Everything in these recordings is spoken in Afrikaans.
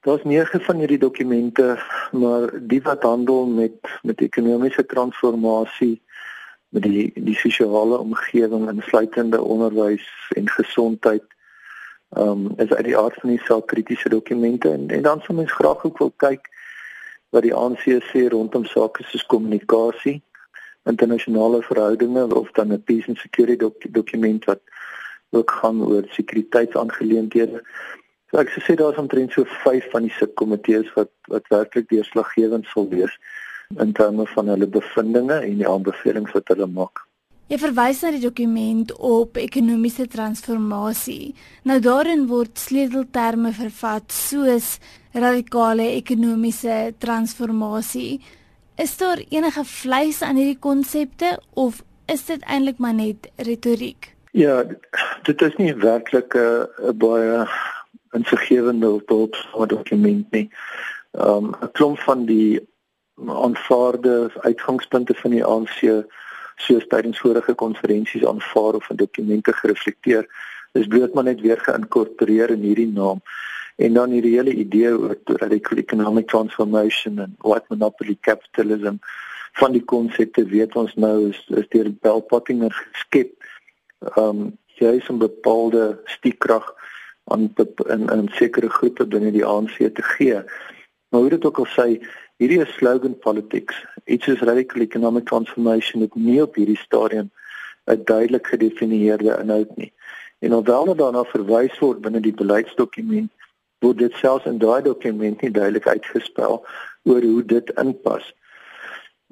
Daar's nege van hierdie dokumente, maar die wat handel met met ekonomiese transformasie, met die die sosiale omgewing insluitende onderwys en gesondheid, ehm um, is uit die aard van die saak kritiese dokumente en en dan sou mens graag ook wil kyk wat die ANC sê rondom sake soos kommunikasie, internasionale verhoudinge of dan 'n peace and security dok dokument wat ook gaan oor sekuriteitsaangeleenthede. So ek sê daar's omtrent so 5 van die subkomitees wat wat werklik deurslaggewend sal wees in terme van hulle bevindinge en die aanbevelings wat hulle maak. Jy verwys na die dokument op ekonomiese transformasie. Nou daarin word sleutelterme vervat soos radikale ekonomiese transformasie. Is daar enige vleis aan hierdie konsepte of is dit eintlik maar net retoriek? Ja, dit is nie werklik 'n baie insiggewende dokument nie. Ehm um, 'n klomp van die aanvaarde uitgangspunte van die ANC soos tydens vorige konferensies aanvaar of in dokumente gereflekteer is bloot maar net weer geïnkorporeer in hierdie naam en dan hierdie hele idee oor radical economic transformation en white monopoly capitalism van die konsepte weet ons nou is is deur Bell Pottinger geskep um juis om bepaalde stiekrag aan in in sekere groepe binne die ANC te gee. Maar hoe dit ook al sê hierdie is slogan politics. Iets soos radical economic transformation het nie op hierdie stadium 'n duidelik gedefinieerde inhoud nie. En alhoewel daarna verwys word binne die beleidsdokument word dit selfs in daai dokument nie duidelik uitgespel oor hoe dit inpas.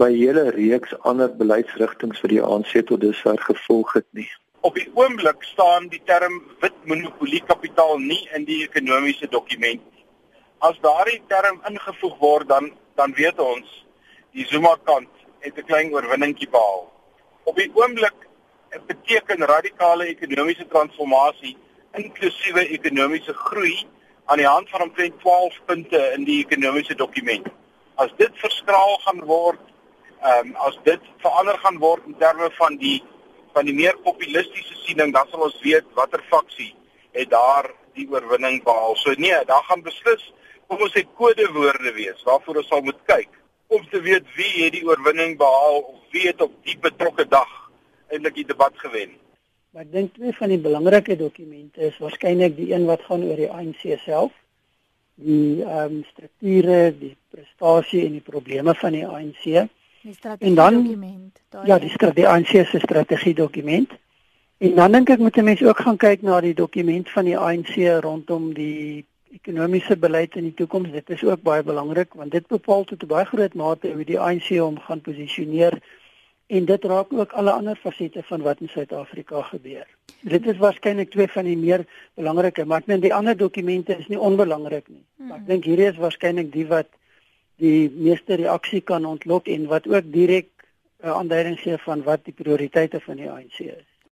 By hele reeks ander beleidsrigtinge vir die ANC tot dusver gevolg het nie. Op die oomblik staan die term wit monopolie kapitaal nie in die ekonomiese dokument nie. As daardie term ingevoeg word dan dan weet ons die Zuma kant het 'n klein oorwinningkie behaal. Op die oomblik beteken radikale ekonomiese transformasie inklusiewe ekonomiese groei aan die hand van omtrent 12 punte in die ekonomiese dokument. As dit verskraal gaan word, ehm um, as dit verander gaan word in terme van die van die meer populistiese siening, dan sal ons weet watter faksie het daar die oorwinning behaal. So nee, daar gaan beslis kom ons sê kodewoorde wees waarvoor ons sal moet kyk om te weet wie het die oorwinning behaal of wie het op die betrokke dag eintlik die debat gewen. Maar ek dink twee van die belangrike dokumente is waarskynlik die een wat gaan oor die ANC self, die ehm um, strukture, die prestasie en die probleme van die ANC. Die strategie dokument. Ja, die strategie ANC se strategie dokument. En dan dink ek moet 'n mens ook gaan kyk na die dokument van die ANC rondom die ekonomiese beleid in die toekoms. Dit is ook baie belangrik want dit bepaal tot 'n baie groot mate hoe die ANC hom gaan posisioneer en dit raak ook alle ander fasette van wat in Suid-Afrika gebeur. Dit is waarskynlik twee van die meer belangrike, maar ek meen die ander dokumente is nie onbelangrik nie. Hmm. Ek dink hierdie is waarskynlik die wat die meeste reaksie kan ontlok en wat ook direk 'n uh, aanduiding gee van wat die prioriteite van die ANC is.